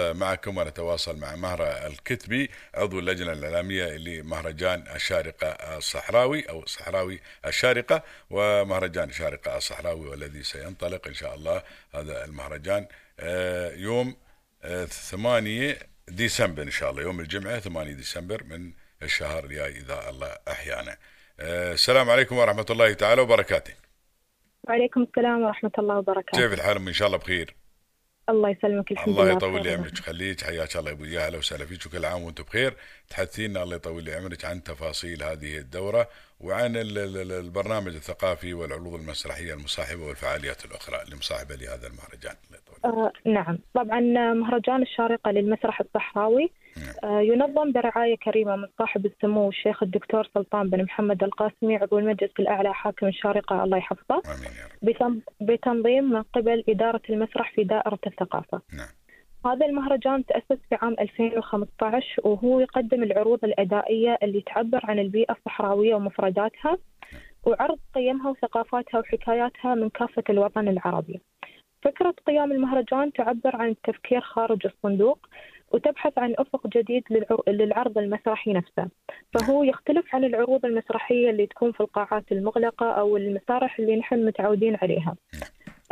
معكم ونتواصل مع مهرة الكتبي عضو اللجنة الإعلامية لمهرجان الشارقة الصحراوي أو الصحراوي الشارقة ومهرجان الشارقة الصحراوي والذي سينطلق إن شاء الله هذا المهرجان آه، يوم 8 ديسمبر إن شاء الله يوم الجمعة 8 ديسمبر من الشهر الجاي إذا الله أحيانا. آه، السلام عليكم ورحمة الله تعالى وبركاته. وعليكم السلام ورحمة الله وبركاته. كيف الحال؟ إن شاء الله بخير. الله يسلمك الحمد الله لله يطول لي. عمرك خليك. حياك الله أبو أهلا وسهلا فيك وكل عام وأنتم بخير. تحدثينا الله يطول لي عمرك عن تفاصيل هذه الدورة. وعن ال- ال- ال- البرنامج الثقافي والعروض المسرحية المصاحبة والفعاليات الأخرى اللي مصاحبه لهذا المهرجان. آه نعم. طبعا مهرجان الشارقة للمسرح الصحراوي آه ينظم برعاية كريمة من صاحب السمو الشيخ الدكتور سلطان بن محمد القاسمي عضو المجلس الأعلى حاكم الشارقة. الله يحفظه. آمين يا رب. بتن- بتنظيم من قبل إدارة المسرح في دائرة الثقافة. نعم. هذا المهرجان تأسس في عام 2015 وهو يقدم العروض الأدائية اللي تعبر عن البيئة الصحراوية ومفرداتها وعرض قيمها وثقافاتها وحكاياتها من كافة الوطن العربي. فكرة قيام المهرجان تعبر عن التفكير خارج الصندوق وتبحث عن أفق جديد للعر- للعرض المسرحي نفسه. فهو يختلف عن العروض المسرحية اللي تكون في القاعات المغلقة أو المسارح اللي نحن متعودين عليها.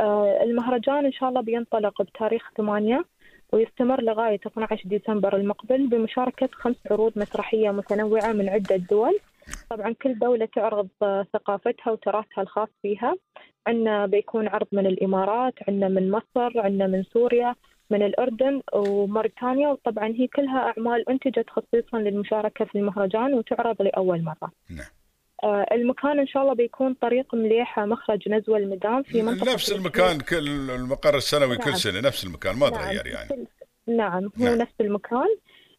آه، المهرجان إن شاء الله بينطلق بتاريخ 8 ويستمر لغاية 12 ديسمبر المقبل بمشاركة خمس عروض مسرحية متنوعة من عدة دول. طبعا كل دولة تعرض ثقافتها وتراثها الخاص فيها. عندنا بيكون عرض من الإمارات عندنا من مصر عندنا من سوريا من الأردن وموريتانيا. وطبعا هي كلها أعمال أنتجت خصيصا للمشاركة في المهرجان وتعرض لأول مرة. نعم. المكان إن شاء الله بيكون طريق مليحة مخرج نزوة المدام في منطقة نفس المكان كل المقر السنوي كل نعم. سنة نفس المكان ما نعم، تغير يعني. كل- نعم هو نعم. نفس المكان.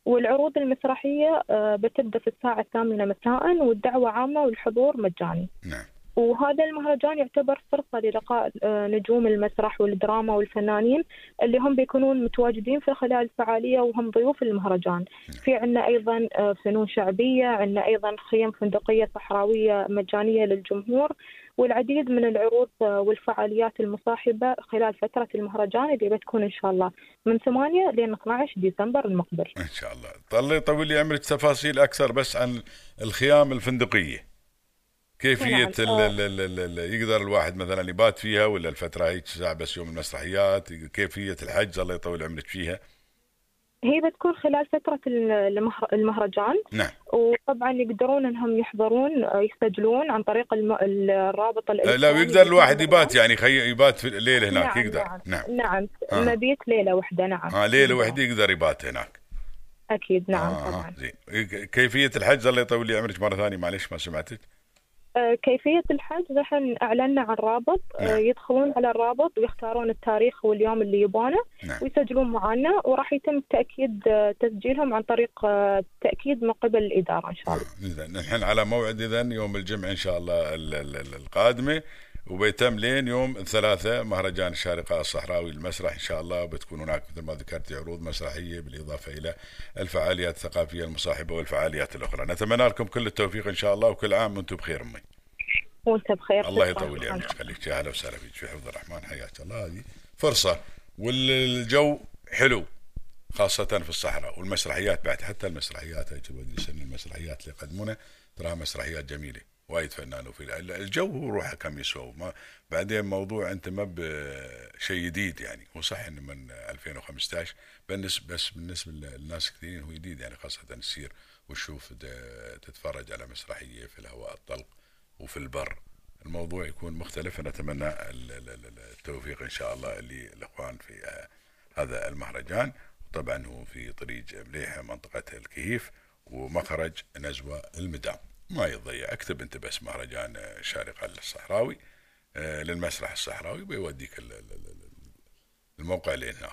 والعروض المسرحية آه، بتبدأ في الساعة الثامنة مساء والدعوة عامة والحضور مجاني. نعم. وهذا المهرجان يعتبر فرصة للقاء آه، نجوم المسرح والدراما والفنانين اللي هم بيكونون متواجدين في خلال الفعالية وهم ضيوف المهرجان. في عندنا أيضا آه، فنون شعبية عندنا أيضا خيم فندقية صحراوية مجانية للجمهور والعديد من العروض آه، والفعاليات المصاحبة خلال فترة المهرجان اللي بتكون إن شاء الله من 8 لين 12 ديسمبر المقبل. إن شاء الله. الله يطول لي عمرك تفاصيل أكثر بس عن الخيام الفندقية. كيفية نعم، ال آه. ال ال ال ال يقدر الواحد مثلا يبات فيها ولا الفترة هيك ساعة بس يوم المسرحيات كيفية الحجز الله يطول عمرك فيها؟ هي بتكون خلال فترة المهر- المهرجان. نعم. وطبعا يقدرون إنهم يحضرون يسجلون عن طريق الم... الرابط الالكتروني لا ويقدر الواحد يبات يعني خي يبات في الليل هناك نعم، يقدر. نعم. نعم. نعم. آه. مبيت ليلة واحدة نعم. آه ليلة واحدة يقدر يبات هناك. أكيد نعم آه طبعا. آه زين كيفية الحجز الله يطول لي عمرك مرة ثانية؟ معلش ما سمعتك. آه، كيفية الحجز نحن اعلنا عن رابط آه، نعم. يدخلون على الرابط ويختارون التاريخ واليوم اللي يبونه نعم. ويسجلون معنا وراح يتم تأكيد آه، تسجيلهم عن طريق تأكيد من قبل الإدارة إن شاء الله. إذا نحن على موعد إذا يوم الجمعة إن شاء الله ال- ال- ال- القادمة. وبيتم لين يوم الثلاثاء مهرجان الشارقة الصحراوي المسرح. إن شاء الله وبتكون هناك مثل ما ذكرت عروض مسرحية بالإضافة إلى الفعاليات الثقافية المصاحبة والفعاليات الأخرى. نتمنى لكم كل التوفيق إن شاء الله وكل عام وأنتم بخير أمي. وأنت بخير الله. يطول يعمرك خليك يا أهلا وسهلا فيك. في حفظ الرحمن حياك الله. هذه فرصة والجو حلو خاصة في الصحراء والمسرحيات بعد حتى المسرحيات يسن المسرحيات اللي يقدمونها تراها مسرحيات جميلة. وايد فنان وفي الجو هو روحه كم يسوى. ما بعدين موضوع أنت ما بشيء جديد يعني. هو صح إنه من 2015 بالنسبة بس بالنسبة للناس كثيرين هو جديد يعني خاصة تسير وتشوف تتفرج على مسرحية في الهواء الطلق وفي البر. الموضوع يكون مختلف. نتمنى ال- ال- ال- التوفيق إن شاء الله للإخوان في هذا المهرجان. طبعا هو في طريق مليحه منطقة الكهيف ومخرج نزوة المدام. ما يضيع. اكتب انت بس مهرجان الشارقه الصحراوي آه، للمسرح الصحراوي بيوديك ال- ال- ال- الموقع اللي هناك